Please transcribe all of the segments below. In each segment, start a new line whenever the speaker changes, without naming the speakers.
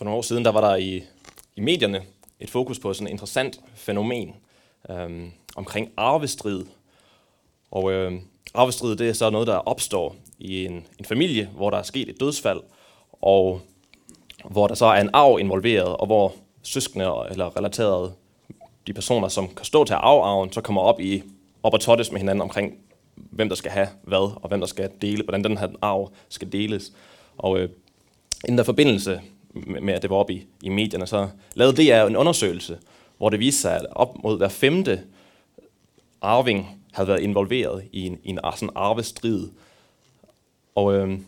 For nogle år siden, der var der i, i medierne et fokus på sådan et interessant fænomen øhm, omkring arvestrid. Og øh, arvestrid, det er så noget, der opstår i en, en familie, hvor der er sket et dødsfald, og hvor der så er en arv involveret, og hvor søskende eller relaterede de personer, som kan stå til arvearven, så kommer op i op og tottes med hinanden omkring, hvem der skal have hvad, og hvem der skal dele, hvordan den her arv skal deles. Og øh, den der forbindelse med, at det var oppe i, i medierne, så lavede det en undersøgelse, hvor det viste sig, at op mod hver femte arving havde været involveret i en, i en sådan arvestrid. Og øh,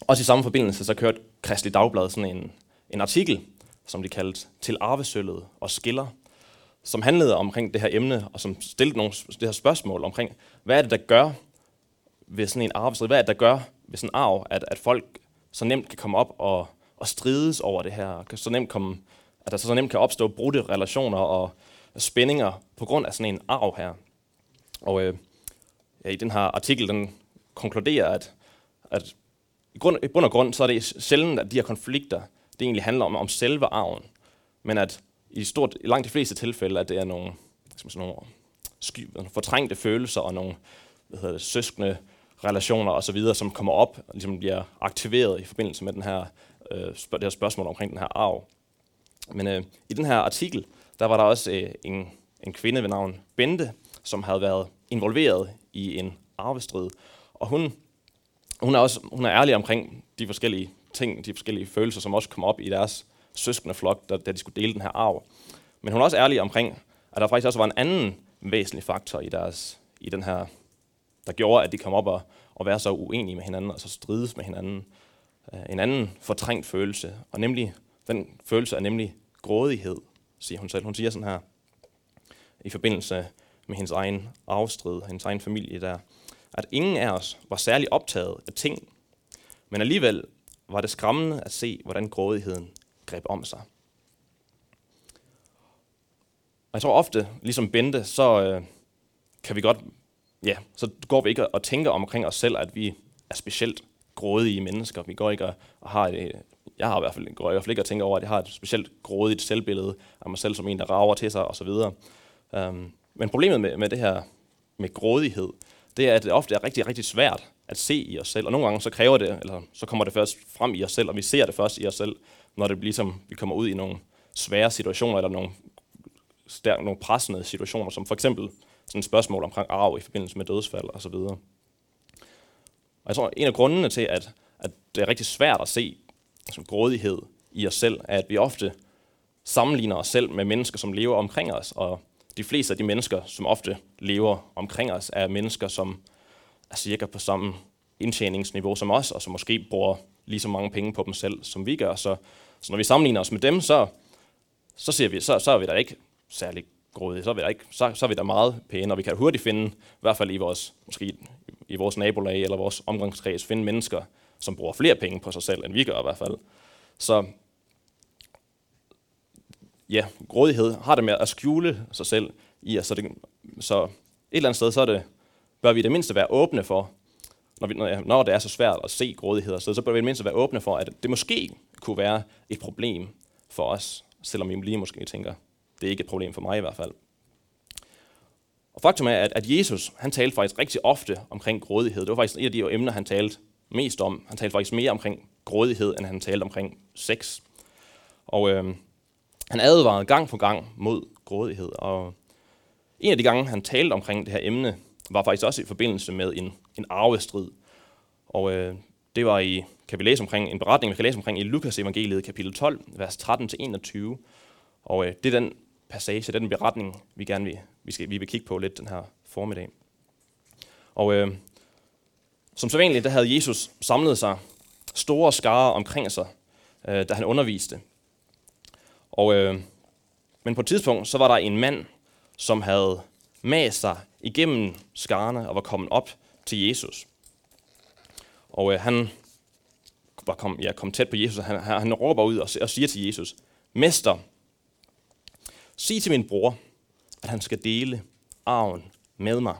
også i samme forbindelse, så kørte Kristelig Dagblad sådan en, en artikel, som de kaldte Til arvesøllet og skiller, som handlede omkring det her emne, og som stillede nogle det her spørgsmål omkring, hvad er det, der gør ved sådan en arvestrid? Hvad er det, der gør ved sådan en arv, at, at folk så nemt kan komme op og, og strides over det her, kan så nemt komme, at der så nemt kan opstå brudte relationer og spændinger på grund af sådan en arv her. Og øh, ja, i den her artikel, den konkluderer, at, at i, grund, i bund og grund, så er det sjældent, at de her konflikter, det egentlig handler om, om selve arven, men at i, stort, i langt de fleste tilfælde, at det er nogle, sådan nogle sky, fortrængte følelser og nogle hvad hedder det, søskende relationer osv., som kommer op og ligesom bliver aktiveret i forbindelse med den her, øh, det her spørgsmål omkring den her arv. Men øh, i den her artikel, der var der også øh, en, en kvinde ved navn Bente, som havde været involveret i en arvestrid. Og hun, hun, er også hun er ærlig omkring de forskellige ting, de forskellige følelser, som også kom op i deres søskende flok, da, da de skulle dele den her arv. Men hun er også ærlig omkring, at der faktisk også var en anden væsentlig faktor i, deres, i den her, der gjorde, at de kom op og, og være så uenige med hinanden, og så strides med hinanden. Øh, en anden fortrængt følelse, og nemlig, den følelse er nemlig grådighed, siger hun selv. Hun siger sådan her, i forbindelse med hendes egen afstrid, hendes egen familie der, at ingen af os var særlig optaget af ting, men alligevel var det skræmmende at se, hvordan grådigheden greb om sig. Og jeg tror ofte, ligesom Bente, så øh, kan vi godt, ja, så går vi ikke og tænker omkring os selv, at vi er specielt grådige mennesker. Vi går ikke og, og har et, jeg har i hvert fald, går i hvert fald ikke og tænker over, at jeg har et specielt grådigt selvbillede af mig selv som en, der rager til sig osv. Um, øhm, men problemet med, med det her med grådighed, det er, at det ofte er rigtig, rigtig svært at se i os selv. Og nogle gange så kræver det, eller så kommer det først frem i os selv, og vi ser det først i os selv, når det bliver som, vi kommer ud i nogle svære situationer, eller nogle, stærk, nogle pressende situationer, som for eksempel sådan et spørgsmål omkring arv i forbindelse med dødsfald osv. Og jeg tror, en af grundene til, at, at det er rigtig svært at se som grådighed i os selv, er, at vi ofte sammenligner os selv med mennesker, som lever omkring os, og de fleste af de mennesker, som ofte lever omkring os, er mennesker, som er cirka på samme indtjeningsniveau som os, og som måske bruger lige så mange penge på dem selv, som vi gør. Så, så når vi sammenligner os med dem, så, så, ser vi, så, så er vi da ikke særlig grådige. Så er vi da, ikke, så, så er vi da meget pæne, og vi kan hurtigt finde, i hvert fald i vores, måske i vores nabolag eller vores omgangskreds, finde mennesker, som bruger flere penge på sig selv, end vi gør i hvert fald. Så ja, grådighed har det med at skjule sig selv i os. Så, det, så et eller andet sted, så er det, bør vi i det mindste være åbne for, når, vi, når det er så svært at se grådighed, så, så bør vi i det mindste være åbne for, at det måske kunne være et problem for os, selvom vi lige måske tænker, det er ikke et problem for mig i hvert fald. Og faktum er, at, at Jesus, han talte faktisk rigtig ofte omkring grådighed. Det var faktisk et af de emner, han talte mest om. Han talte faktisk mere omkring grådighed, end han talte omkring sex. Og øh, han advarede gang på gang mod grådighed. Og en af de gange, han talte omkring det her emne, var faktisk også i forbindelse med en, en arvestrid. Og øh, det var i, kan vi læse omkring, en beretning, vi kan læse omkring i Lukas evangeliet, kapitel 12, vers 13-21. Og øh, det er den passage, den beretning, vi gerne vil, vi, skal, vi vil kigge på lidt den her formiddag. Og øh, som sædvanligt, der havde Jesus samlet sig store skare omkring sig, øh, da han underviste. Og, øh, men på et tidspunkt, så var der en mand, som havde mast sig igennem skarne og var kommet op til Jesus. Og øh, han var kom, ja, kom tæt på Jesus, og han, han, han råber ud og, og siger til Jesus, Mester, sig til min bror, at han skal dele arven med mig.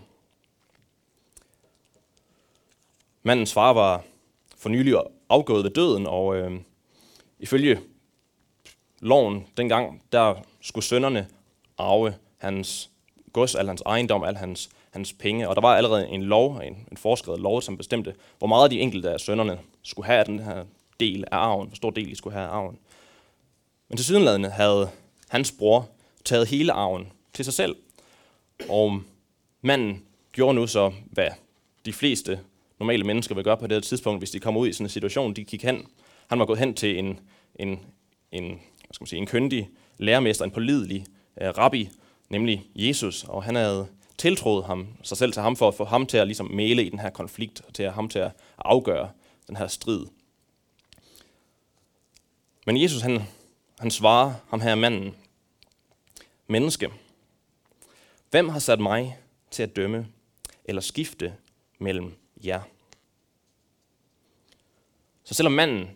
Mandens far var for nylig afgået ved døden, og øh, ifølge loven dengang, der skulle sønnerne arve hans gods, al hans ejendom, al hans, hans penge. Og der var allerede en lov, en, en forskrevet lov, som bestemte, hvor meget de enkelte af sønnerne skulle have af den her del af arven, hvor stor del de skulle have af arven. Men til sydenladende havde hans bror taget hele arven til sig selv. Og manden gjorde nu så, hvad de fleste normale mennesker vil gøre på det tidspunkt, hvis de kommer ud i sådan en situation. De gik hen. Han var gået hen til en, en, en, hvad skal man sige, en køndig lærermester, en pålidelig uh, rabbi, nemlig Jesus, og han havde tiltroet ham, sig selv til ham for at få ham til at ligesom male i den her konflikt, og til at ham til at afgøre den her strid. Men Jesus, han, han svarer ham her manden, menneske, hvem har sat mig til at dømme eller skifte mellem jer? Så selvom manden,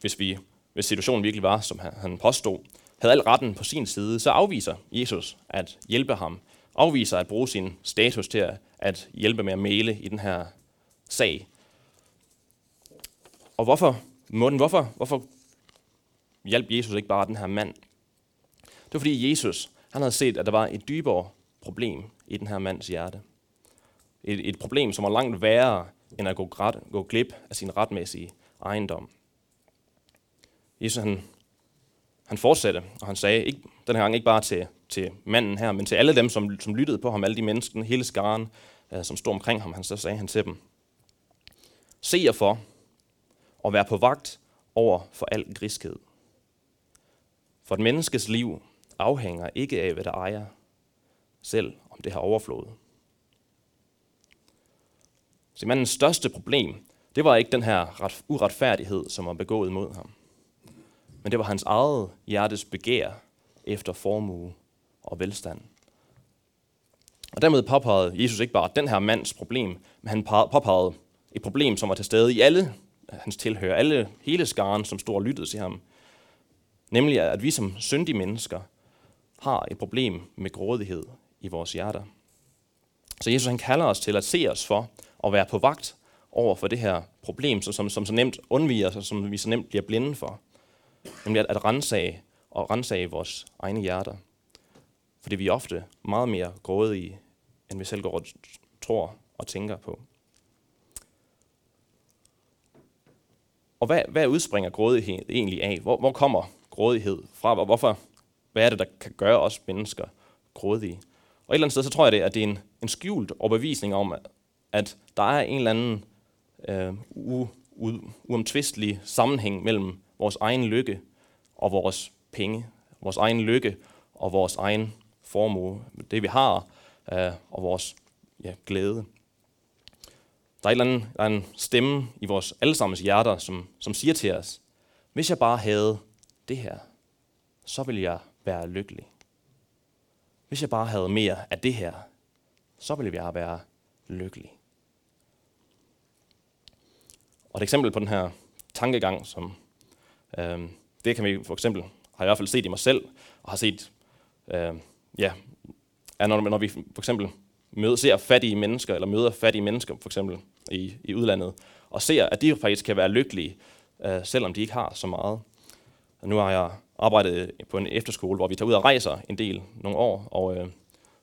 hvis, vi, hvis situationen virkelig var, som han påstod, havde al retten på sin side, så afviser Jesus at hjælpe ham, afviser at bruge sin status til at, at hjælpe med at male i den her sag. Og hvorfor, Morten, hvorfor, hvorfor hjalp Jesus ikke bare den her mand? Det var fordi Jesus, han havde set, at der var et dybere problem i den her mands hjerte. Et, et problem, som var langt værre end at gå, græt, gå glip af sin retmæssige ejendom. Jesus han, han fortsatte, og han sagde, ikke, den her gang ikke bare til, til manden her, men til alle dem, som, som lyttede på ham, alle de mennesker, hele skaren, øh, som stod omkring ham, han, så sagde han til dem, Se jer for, og vær på vagt over for al griskhed. For et menneskes liv afhænger ikke af, hvad der ejer, selv om det har overflået. Så mandens største problem, det var ikke den her uretfærdighed, som var begået mod ham. Men det var hans eget hjertes begær efter formue og velstand. Og dermed påpegede Jesus ikke bare den her mands problem, men han påpegede et problem, som var til stede i alle hans tilhører, alle, hele skaren, som stod og lyttede til ham. Nemlig at vi som syndige mennesker har et problem med grådighed i vores hjerter. Så Jesus han kalder os til at se os for at være på vagt over for det her problem, som, som, som så nemt undviger os, og som vi så nemt bliver blinde for. Nemlig at, at rensage og rensage vores egne hjerter. Fordi vi er ofte meget mere grådige, end vi selv går og tror og tænker på. Og hvad, hvad udspringer grådighed egentlig af? Hvor, hvor kommer grådighed fra? Hvorfor, hvad er det, der kan gøre os mennesker grådige? Og et eller andet sted, så tror jeg det, at det er en, en skjult overbevisning om, at, der er en eller anden øh, u, u, uomtvistelig sammenhæng mellem vores egen lykke og vores penge, vores egen lykke og vores egen formue, det vi har, øh, og vores ja, glæde. Der er, et eller andet, der er en stemme i vores allesammens hjerter, som, som siger til os, hvis jeg bare havde det her, så ville jeg være lykkelig. Hvis jeg bare havde mere af det her, så ville jeg være lykkelig. Og et eksempel på den her tankegang, som øh, det kan vi for eksempel, har jeg i hvert fald set i mig selv, og har set, øh, ja, er når, når vi for eksempel møder, ser fattige mennesker, eller møder fattige mennesker for eksempel i, i udlandet, og ser, at de faktisk kan være lykkelige, øh, selvom de ikke har så meget. Og nu har jeg arbejdet på en efterskole, hvor vi tager ud og rejser en del nogle år, og øh,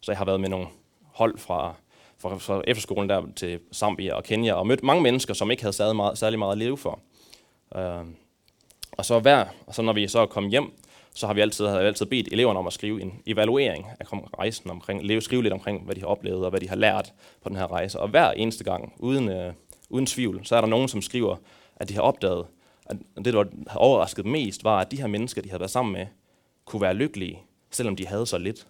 så jeg har været med nogle hold fra, fra, fra efterskolen der til Zambia og Kenya, og mødt mange mennesker, som ikke havde særlig meget, særlig meget at leve for. Øh, og så hver, og så når vi så kom hjem, så har vi altid, har altid bedt eleverne om at skrive en evaluering af rejsen, omkring, skrive lidt omkring, hvad de har oplevet og hvad de har lært på den her rejse. Og hver eneste gang, uden, øh, uden tvivl, så er der nogen, som skriver, at de har opdaget, og det, der har overrasket mest, var, at de her mennesker, de havde været sammen med, kunne være lykkelige, selvom de havde så lidt.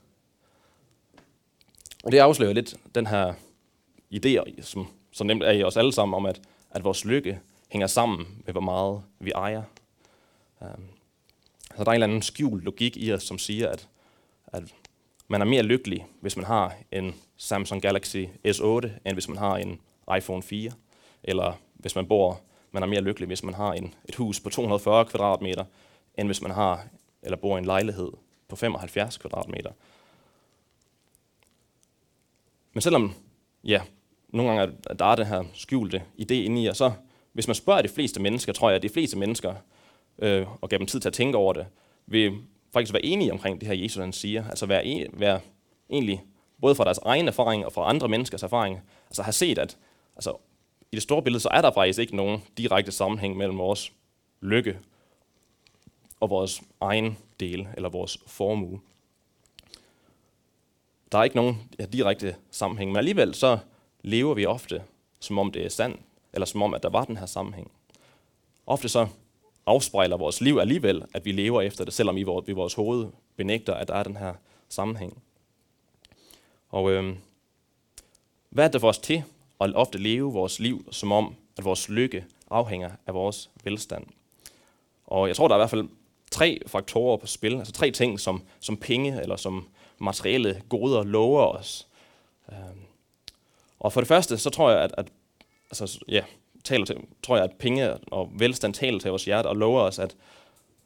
Og det afslører lidt den her idé, som, som nemt er i os alle sammen, om at, at vores lykke hænger sammen med, hvor meget vi ejer. Um, så der er en eller anden skjult logik i os, som siger, at, at man er mere lykkelig, hvis man har en Samsung Galaxy S8, end hvis man har en iPhone 4. Eller hvis man bor, man er mere lykkelig, hvis man har en, et hus på 240 kvadratmeter, end hvis man har eller bor i en lejlighed på 75 kvadratmeter. Men selvom, ja, nogle gange er der er her skjulte idé inde i og så hvis man spørger de fleste mennesker, tror jeg, at de fleste mennesker øh, og gav dem tid til at tænke over det, vil faktisk være enige omkring det her, Jesus han siger. Altså være, en, være egentlig, både fra deres egen erfaring og fra andre menneskers erfaring, altså have set, at altså, i det store billede, så er der faktisk ikke nogen direkte sammenhæng mellem vores lykke og vores egen del, eller vores formue. Der er ikke nogen direkte sammenhæng, men alligevel så lever vi ofte, som om det er sandt, eller som om, at der var den her sammenhæng. Ofte så afspejler vores liv alligevel, at vi lever efter det, selvom vi i vores hoved benægter, at der er den her sammenhæng. Og øh, hvad er det for os til og ofte leve vores liv, som om, at vores lykke afhænger af vores velstand? Og jeg tror, der er i hvert fald tre faktorer på spil, altså tre ting, som, som penge eller som materielle goder lover os. Øhm, og for det første, så tror jeg, at, at altså, ja, taler til, tror jeg, at penge og velstand taler til vores hjerte og lover os, at,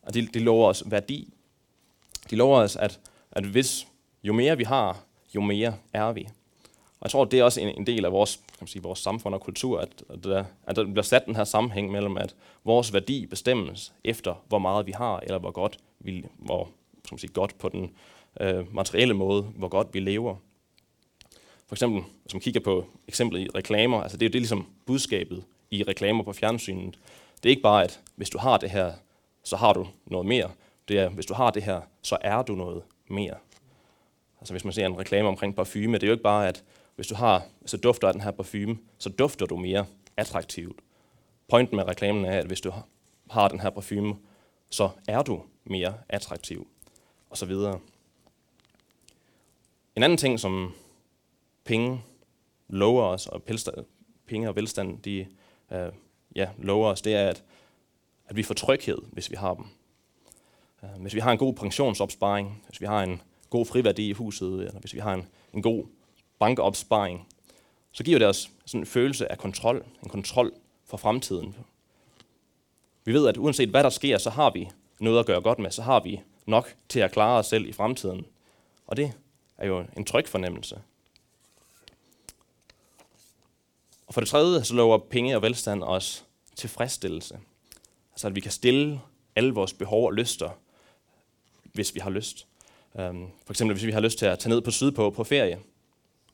at de, de lover os værdi. De lover os, at, at hvis jo mere vi har, jo mere er vi. Og jeg tror, det er også en, en del af vores, kan man sige, vores samfund og kultur, at, at, der, at der bliver sat den her sammenhæng mellem, at vores værdi bestemmes efter, hvor meget vi har, eller hvor godt vi, hvor, som sige, godt på den øh, materielle måde, hvor godt vi lever. For eksempel, hvis man kigger på eksemplet i reklamer, altså det er jo det ligesom budskabet i reklamer på fjernsynet. Det er ikke bare, at hvis du har det her, så har du noget mere. Det er, hvis du har det her, så er du noget mere. Altså hvis man ser en reklame omkring parfume, det er jo ikke bare, at hvis du har, så dufter af den her parfume, så dufter du mere attraktivt. Pointen med reklamen er, at hvis du har den her parfume, så er du mere attraktiv, og så videre. En anden ting, som penge lover os, og penge og velstand, de øh, ja, lover os, det er, at, at vi får tryghed, hvis vi har dem. Øh, hvis vi har en god pensionsopsparing, hvis vi har en god friværdi i huset, eller hvis vi har en, en god bankopsparing, så giver det os sådan en følelse af kontrol, en kontrol for fremtiden. Vi ved, at uanset hvad der sker, så har vi noget at gøre godt med, så har vi nok til at klare os selv i fremtiden. Og det er jo en tryg fornemmelse. Og for det tredje, så lover penge og velstand os tilfredsstillelse. Altså at vi kan stille alle vores behov og lyster, hvis vi har lyst. Um, for eksempel hvis vi har lyst til at tage ned på sydpå på ferie,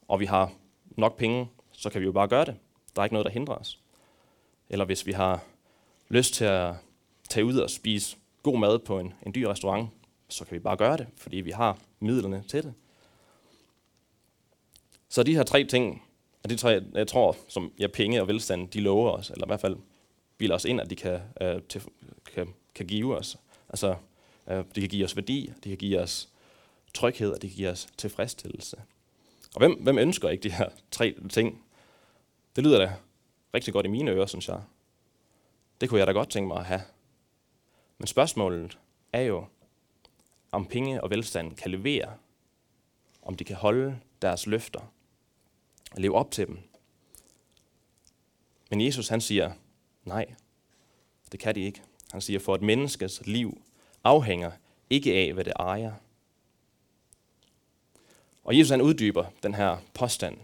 og vi har nok penge, så kan vi jo bare gøre det. Der er ikke noget, der hindrer os. Eller hvis vi har lyst til at tage ud og spise god mad på en, en dyr restaurant, så kan vi bare gøre det, fordi vi har midlerne til det. Så de her tre ting og de tre, jeg, jeg tror, som ja, penge og velstand, de lover os, eller i hvert fald bilder os ind, at de kan, øh, til, kan, kan give os. Altså, øh, de kan give os værdi, de kan give os tryghed, og de kan give os tilfredsstillelse. Og hvem, hvem ønsker ikke de her tre ting? Det lyder da rigtig godt i mine ører, synes jeg. Det kunne jeg da godt tænke mig at have. Men spørgsmålet er jo, om penge og velstand kan levere, om de kan holde deres løfter, og leve op til dem. Men Jesus han siger, nej, det kan de ikke. Han siger, for et menneskes liv afhænger ikke af, hvad det ejer. Og Jesus han uddyber den her påstand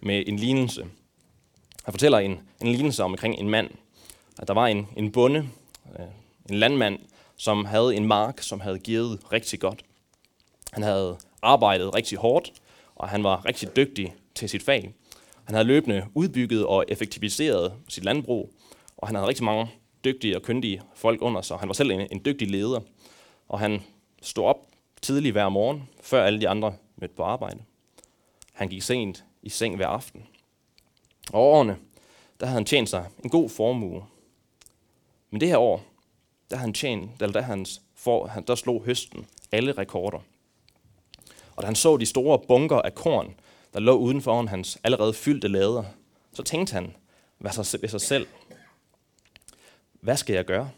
med en lignelse. Han fortæller en, en lignelse omkring en mand. At der var en, en bonde, øh, en landmand, som havde en mark, som havde givet rigtig godt. Han havde arbejdet rigtig hårdt, og han var rigtig dygtig til sit fag. Han havde løbende udbygget og effektiviseret sit landbrug, og han havde rigtig mange dygtige og kyndige folk under sig. Han var selv en, en dygtig leder, og han stod op tidlig hver morgen, før alle de andre mødt på arbejde. Han gik sent i seng hver aften. Og årene, der havde han tjent sig en god formue. Men det her år, der havde han tjent, eller der, hans for, der slog høsten alle rekorder. Og da han så de store bunker af korn, der lå uden for hans allerede fyldte lader, så tænkte han ved sig selv, hvad skal jeg gøre?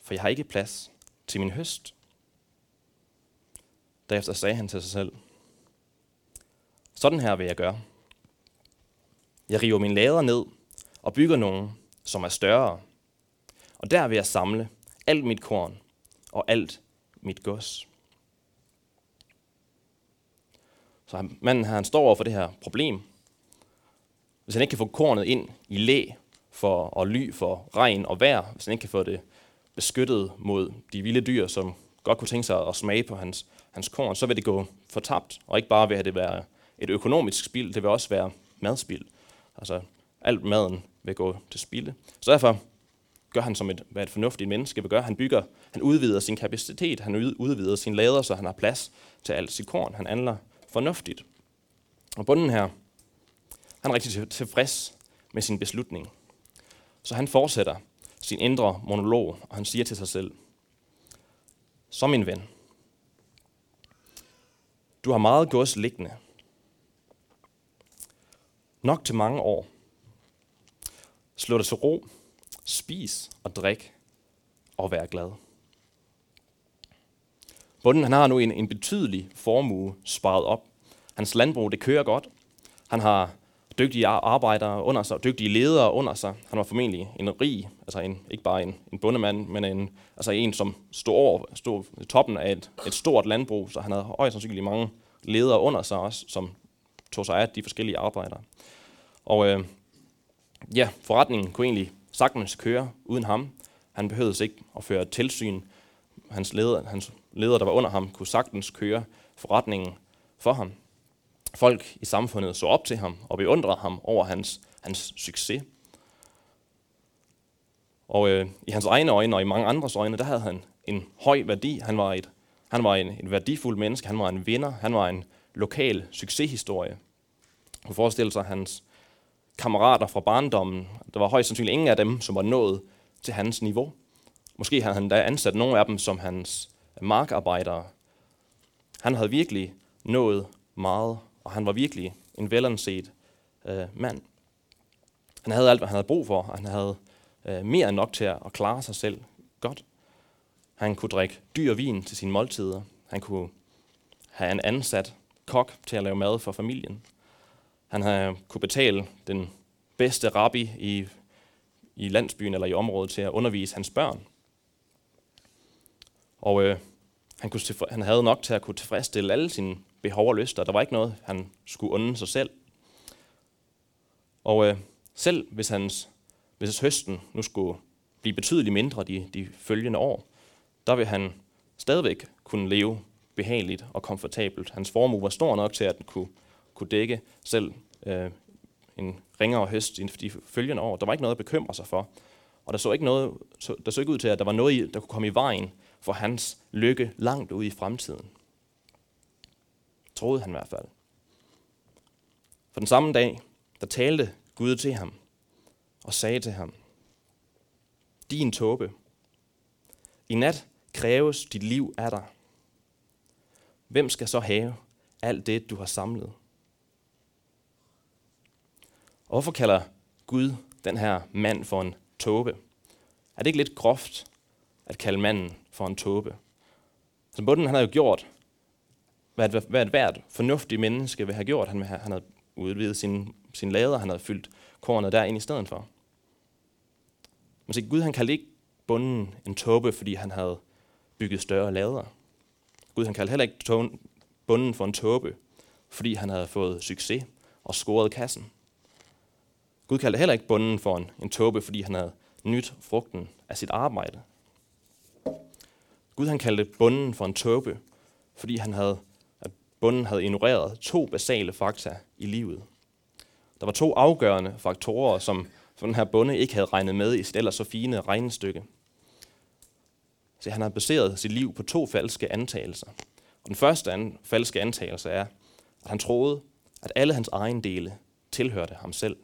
For jeg har ikke plads til min høst. Derefter sagde han til sig selv, sådan her vil jeg gøre. Jeg river mine lader ned og bygger nogen, som er større. Og der vil jeg samle alt mit korn og alt mit gods. Så manden her, han står over for det her problem. Hvis han ikke kan få kornet ind i læ for, og ly for regn og vejr, hvis han ikke kan få det beskyttet mod de vilde dyr, som godt kunne tænke sig at smage på hans, hans korn, så vil det gå fortabt. Og ikke bare vil det være et økonomisk spild, det vil også være madspild. Altså alt maden vil gå til spilde. Så derfor gør han som et, hvad et fornuftigt menneske vil gøre. Han bygger, han udvider sin kapacitet, han udvider sin lader, så han har plads til alt sit korn. Han handler fornuftigt. Og bunden her, han er rigtig tilfreds med sin beslutning. Så han fortsætter sin indre monolog, og han siger til sig selv, som min ven, du har meget gods liggende. Nok til mange år. Slå dig til ro, spis og drik og vær glad. Bunden han har nu en, en betydelig formue sparet op. Hans landbrug det kører godt. Han har dygtige arbejdere under sig, dygtige ledere under sig. Han var formentlig en rig, altså en, ikke bare en, en bundemand, men en, altså en, som stod over stod i toppen af et, et stort landbrug, så han havde højst sandsynligt mange ledere under sig også, som tog sig af de forskellige arbejdere. Og øh, ja, forretningen kunne egentlig sagtens køre uden ham. Han behøvede ikke at føre tilsyn. Hans leder, hans leder, der var under ham, kunne sagtens køre forretningen for ham. Folk i samfundet så op til ham og beundrede ham over hans, hans succes. Og øh, i hans egne øjne og i mange andres øjne, der havde han en høj værdi. Han var et, han var en, en værdifuld menneske, han var en vinder, han var en lokal succeshistorie. Man forestiller forestille sig hans kammerater fra barndommen. Der var højst sandsynligt ingen af dem, som var nået til hans niveau. Måske havde han da ansat nogle af dem som hans markarbejdere. Han havde virkelig nået meget og han var virkelig en velanset øh, mand. Han havde alt, hvad han havde brug for, og han havde øh, mere end nok til at, klare sig selv godt. Han kunne drikke dyr vin til sine måltider. Han kunne have en ansat kok til at lave mad for familien. Han havde, kunne betale den bedste rabbi i, i landsbyen eller i området til at undervise hans børn. Og øh, han, kunne, han havde nok til at kunne tilfredsstille alle sine behov og lyster. Der var ikke noget, han skulle unde sig selv. Og øh, selv hvis, hans, hvis høsten nu skulle blive betydeligt mindre de, de følgende år, der vil han stadigvæk kunne leve behageligt og komfortabelt. Hans formue var stor nok til, at den kunne, kunne dække selv øh, en ringere høst i de følgende år. Der var ikke noget at bekymre sig for. Og der så ikke, noget, der så ikke ud til, at der var noget, der kunne komme i vejen for hans lykke langt ude i fremtiden. Troede han i hvert fald. For den samme dag, der talte Gud til ham og sagde til ham, Din tåbe, i nat kræves dit liv af dig. Hvem skal så have alt det, du har samlet? Og hvorfor kalder Gud den her mand for en tåbe? Er det ikke lidt groft at kalde manden for en tåbe? Så bunden han har jo gjort hvad, hvad et hvert fornuftigt menneske vil have gjort. Han, han havde udvidet sin, sin lader, han havde fyldt kornet derind i stedet for. Men så Gud han kaldte ikke bunden en tåbe, fordi han havde bygget større lader. Gud han kaldte heller ikke bunden for en tåbe, fordi han havde fået succes og scoret kassen. Gud kaldte heller ikke bunden for en, en tåbe, fordi han havde nyt frugten af sit arbejde. Gud han kaldte bunden for en tåbe, fordi han havde bunden havde ignoreret to basale fakta i livet. Der var to afgørende faktorer, som for den her bonde ikke havde regnet med i sit ellers så fine regnestykke. Så han har baseret sit liv på to falske antagelser. Og den første an, falske antagelse er, at han troede, at alle hans ejendele tilhørte ham selv.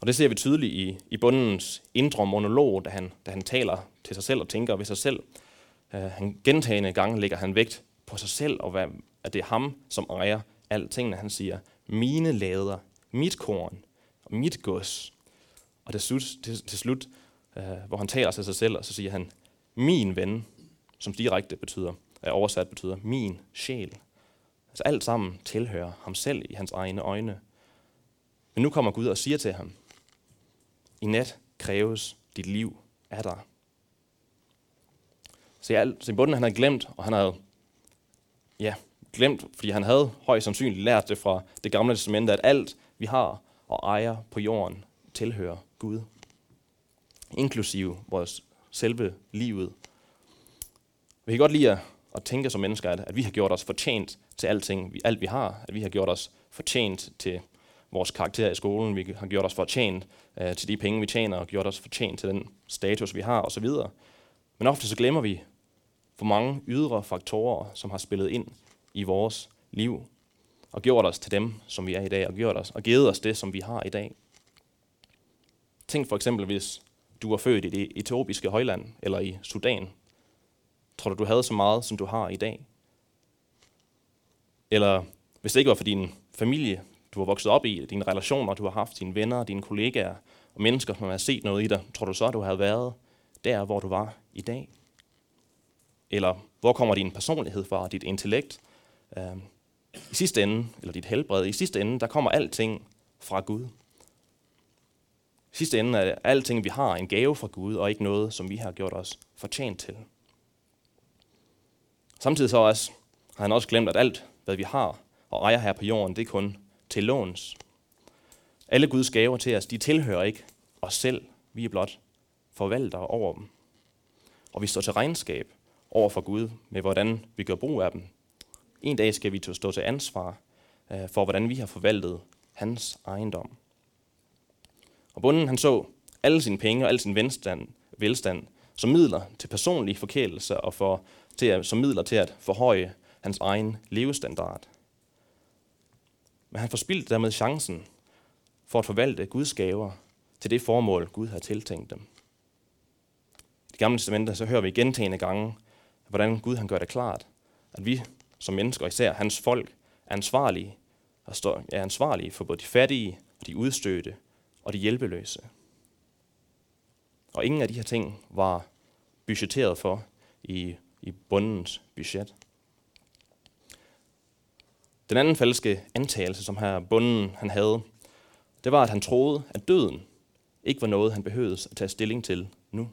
Og det ser vi tydeligt i, i bundens indre monolog, da han, da han taler til sig selv og tænker ved sig selv, Uh, han gentagende gange lægger han vægt på sig selv, og hvad, at det er ham, som ejer altingene. Han siger, mine lader, mit korn og mit gods. Og til slut, til, til slut uh, hvor han taler til sig selv, og så siger han, min ven, som direkte betyder, er oversat betyder, min sjæl. Altså alt sammen tilhører ham selv i hans egne øjne. Men nu kommer Gud og siger til ham, i nat kræves dit liv af dig. Så, jeg, så i bunden han havde glemt, og han havde ja, glemt, fordi han havde højst sandsynligt lært det fra det gamle testamente, at alt vi har og ejer på jorden tilhører Gud. Inklusive vores selve livet. Vi kan godt lide at, at tænke som mennesker, at, at vi har gjort os fortjent til alting, vi, alt vi har. At vi har gjort os fortjent til vores karakter i skolen. Vi har gjort os fortjent øh, til de penge, vi tjener, og gjort os fortjent til den status, vi har osv. Men ofte så glemmer vi, for mange ydre faktorer, som har spillet ind i vores liv, og gjort os til dem, som vi er i dag, og gjort os, og givet os det, som vi har i dag. Tænk for eksempel, hvis du var født i det etiopiske højland, eller i Sudan. Tror du, du havde så meget, som du har i dag? Eller hvis det ikke var for din familie, du har vokset op i, dine relationer, du har haft, dine venner, dine kollegaer og mennesker, som har set noget i dig, tror du så, du havde været der, hvor du var i dag? Eller hvor kommer din personlighed fra, dit intellekt? Øh, I sidste ende, eller dit helbred, i sidste ende, der kommer alting fra Gud. I sidste ende er alting, vi har, en gave fra Gud, og ikke noget, som vi har gjort os fortjent til. Samtidig så også, har han også glemt, at alt, hvad vi har og ejer her på jorden, det er kun til låns. Alle Guds gaver til os, de tilhører ikke os selv. Vi er blot forvaltere over dem. Og vi står til regnskab over for Gud med, hvordan vi gør brug af dem. En dag skal vi stå til ansvar øh, for, hvordan vi har forvaltet hans ejendom. Og bunden han så alle sine penge og al sin velstand, velstand som midler til personlig forkælelse og for, til at, som midler til at forhøje hans egen levestandard. Men han forspildte dermed chancen for at forvalte Guds gaver til det formål, Gud har tiltænkt dem. I det gamle testamente så hører vi gentagende gange, hvordan Gud han gør det klart, at vi som mennesker, især hans folk, er ansvarlige, er ansvarlige for både de fattige og de udstødte og de hjælpeløse. Og ingen af de her ting var budgetteret for i, i bundens budget. Den anden falske antagelse, som her bunden han havde, det var, at han troede, at døden ikke var noget, han behøvede at tage stilling til nu.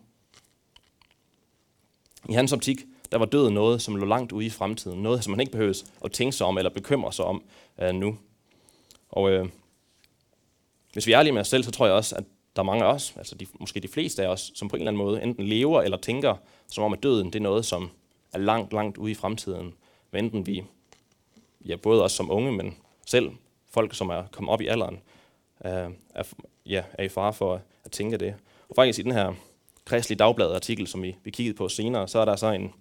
I hans optik, der var døden noget, som lå langt ude i fremtiden. Noget, som man ikke behøvede at tænke sig om eller bekymre sig om øh, nu. Og øh, hvis vi er ærlige med os selv, så tror jeg også, at der er mange af os, altså de, måske de fleste af os, som på en eller anden måde enten lever eller tænker, som om at døden det er noget, som er langt, langt ude i fremtiden. Hvad enten vi, ja, både os som unge, men selv folk, som er kommet op i alderen, øh, er, ja, er i fare for at tænke det. Og faktisk i den her kristelige dagblad-artikel, som vi, vi kiggede på senere, så er der så en,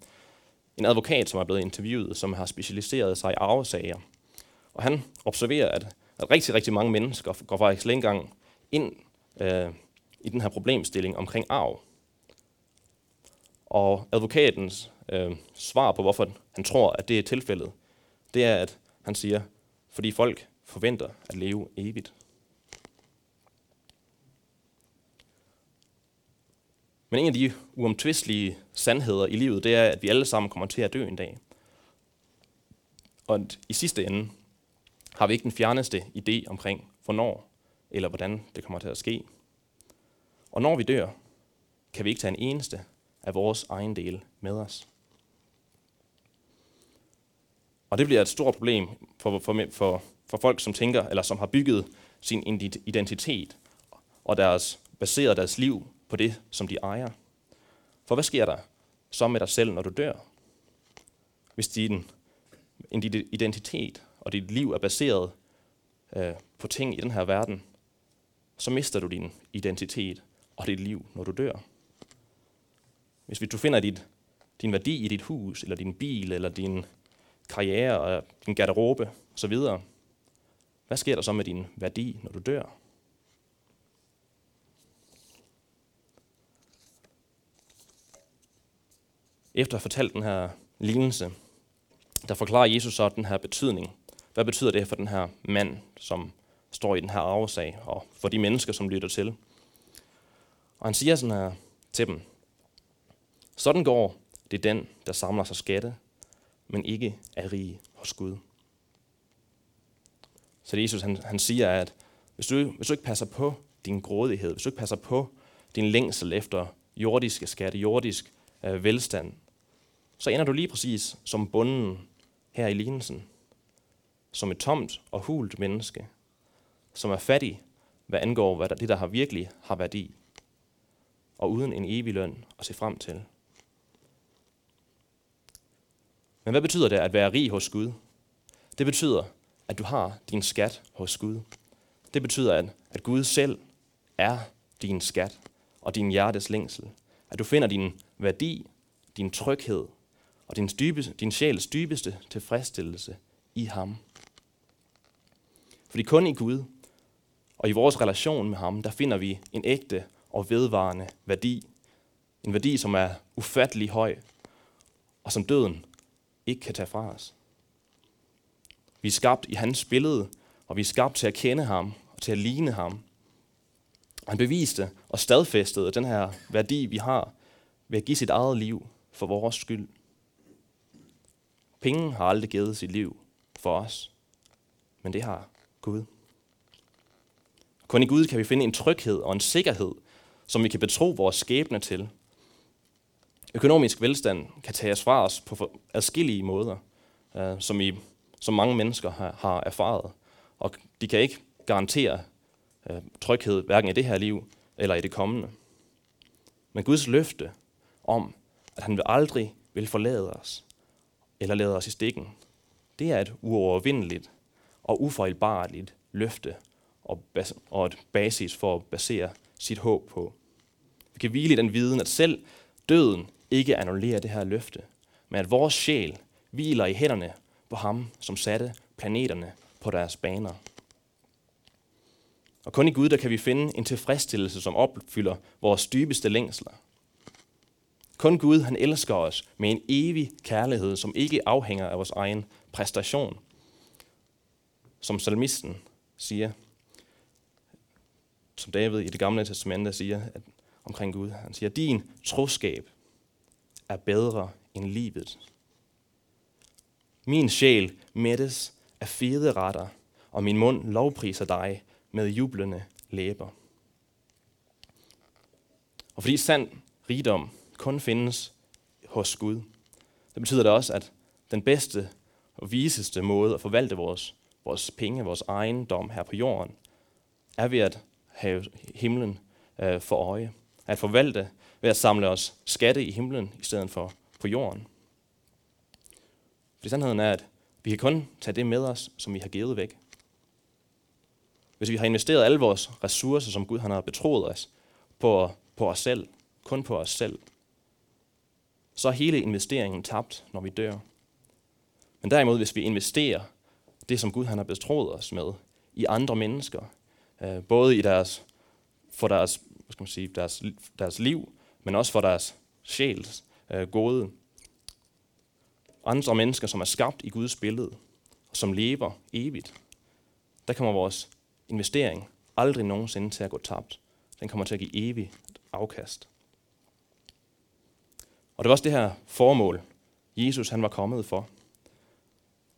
en advokat, som er blevet interviewet, som har specialiseret sig i arvesager. Og han observerer, at at rigtig, rigtig mange mennesker går faktisk ikke engang ind øh, i den her problemstilling omkring arv. Og advokatens øh, svar på, hvorfor han tror, at det er tilfældet, det er, at han siger, fordi folk forventer at leve evigt. Men en af de uomtvistelige sandheder i livet, det er, at vi alle sammen kommer til at dø en dag. Og i sidste ende, har vi ikke den fjerneste idé omkring, hvornår eller hvordan det kommer til at ske. Og når vi dør, kan vi ikke tage en eneste af vores egen del med os. Og det bliver et stort problem for, for, for, for folk, som tænker, eller som har bygget sin identitet og deres, baseret deres liv på det, som de ejer. For hvad sker der så med dig selv, når du dør? Hvis din din identitet og dit liv er baseret øh, på ting i den her verden, så mister du din identitet og dit liv, når du dør. Hvis du finder dit, din værdi i dit hus, eller din bil, eller din karriere, og din garderobe osv., hvad sker der så med din værdi, når du dør? Efter at have fortalt den her lignelse, der forklarer Jesus så den her betydning hvad betyder det for den her mand, som står i den her arvesag, og for de mennesker, som lytter til? Og han siger sådan her til dem. Sådan går det den, der samler sig skatte, men ikke er rig hos Gud. Så det Jesus han, han siger, at hvis du, hvis du ikke passer på din grådighed, hvis du ikke passer på din længsel efter jordiske skatte, jordisk øh, velstand, så ender du lige præcis som bunden her i lignelsen som et tomt og hult menneske, som er fattig, hvad angår hvad der, det, der har virkelig har værdi. og uden en evig løn at se frem til. Men hvad betyder det at være rig hos Gud? Det betyder, at du har din skat hos Gud. Det betyder, at, at Gud selv er din skat og din hjertes længsel. At du finder din værdi, din tryghed og din, dybe, din sjæls dybeste tilfredsstillelse i ham. Fordi kun i Gud og i vores relation med ham, der finder vi en ægte og vedvarende værdi. En værdi, som er ufattelig høj, og som døden ikke kan tage fra os. Vi er skabt i hans billede, og vi er skabt til at kende ham og til at ligne ham. Han beviste og stadfæstede den her værdi, vi har, ved at give sit eget liv for vores skyld. Penge har aldrig givet sit liv for os, men det har Gud. Kun i Gud kan vi finde en tryghed og en sikkerhed, som vi kan betro vores skæbne til. Økonomisk velstand kan tages fra os på adskillige måder, øh, som, I, som mange mennesker har, har erfaret. Og de kan ikke garantere øh, tryghed, hverken i det her liv eller i det kommende. Men Guds løfte om, at han vil aldrig vil forlade os eller lade os i stikken, det er et uovervindeligt og ufejlbarligt løfte og, bas- og et basis for at basere sit håb på. Vi kan hvile i den viden, at selv døden ikke annullerer det her løfte, men at vores sjæl hviler i hænderne på ham, som satte planeterne på deres baner. Og kun i Gud, der kan vi finde en tilfredsstillelse, som opfylder vores dybeste længsler. Kun Gud, han elsker os med en evig kærlighed, som ikke afhænger af vores egen præstation. Som salmisten siger, som David i det gamle testamente siger at, omkring Gud. Han siger, din troskab er bedre end livet. Min sjæl mættes af fede retter, og min mund lovpriser dig med jublende læber. Og fordi sand rigdom kun findes hos Gud, det betyder det også, at den bedste og viseste måde at forvalte vores, vores penge, vores ejendom her på jorden, er ved at have himlen øh, for øje. At forvalte ved at samle os skatte i himlen i stedet for på jorden. For sandheden er, at vi kan kun tage det med os, som vi har givet væk. Hvis vi har investeret alle vores ressourcer, som Gud han har betroet os, på, på os selv, kun på os selv, så er hele investeringen tabt, når vi dør. Men derimod, hvis vi investerer det, som Gud han har betroet os med, i andre mennesker, øh, både i deres, for deres, hvad skal man sige, deres, deres liv, men også for deres sjæls øh, gode. Andre mennesker, som er skabt i Guds billede, og som lever evigt. Der kommer vores investering aldrig nogensinde til at gå tabt. Den kommer til at give evigt afkast. Og det var også det her formål, Jesus han var kommet for.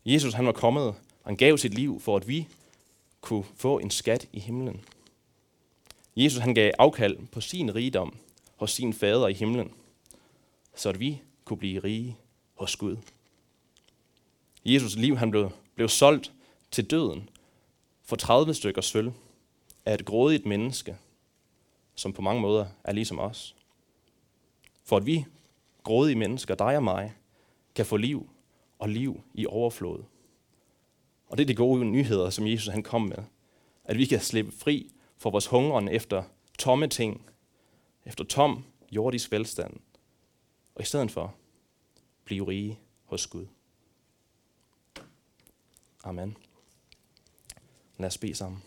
Jesus han var kommet, og han gav sit liv for, at vi kunne få en skat i himlen. Jesus han gav afkald på sin rigdom hos sin fader i himlen, så at vi kunne blive rige hos Gud. Jesus liv han blev, blev solgt til døden for 30 stykker sølv af et grådigt menneske, som på mange måder er ligesom os. For at vi, grådige mennesker, dig og mig, kan få liv og liv i overflod. Og det er de gode nyheder, som Jesus han kom med. At vi kan slippe fri for vores hungeren efter tomme ting, efter tom jordisk velstand, og i stedet for blive rige hos Gud. Amen. Lad os bede sammen.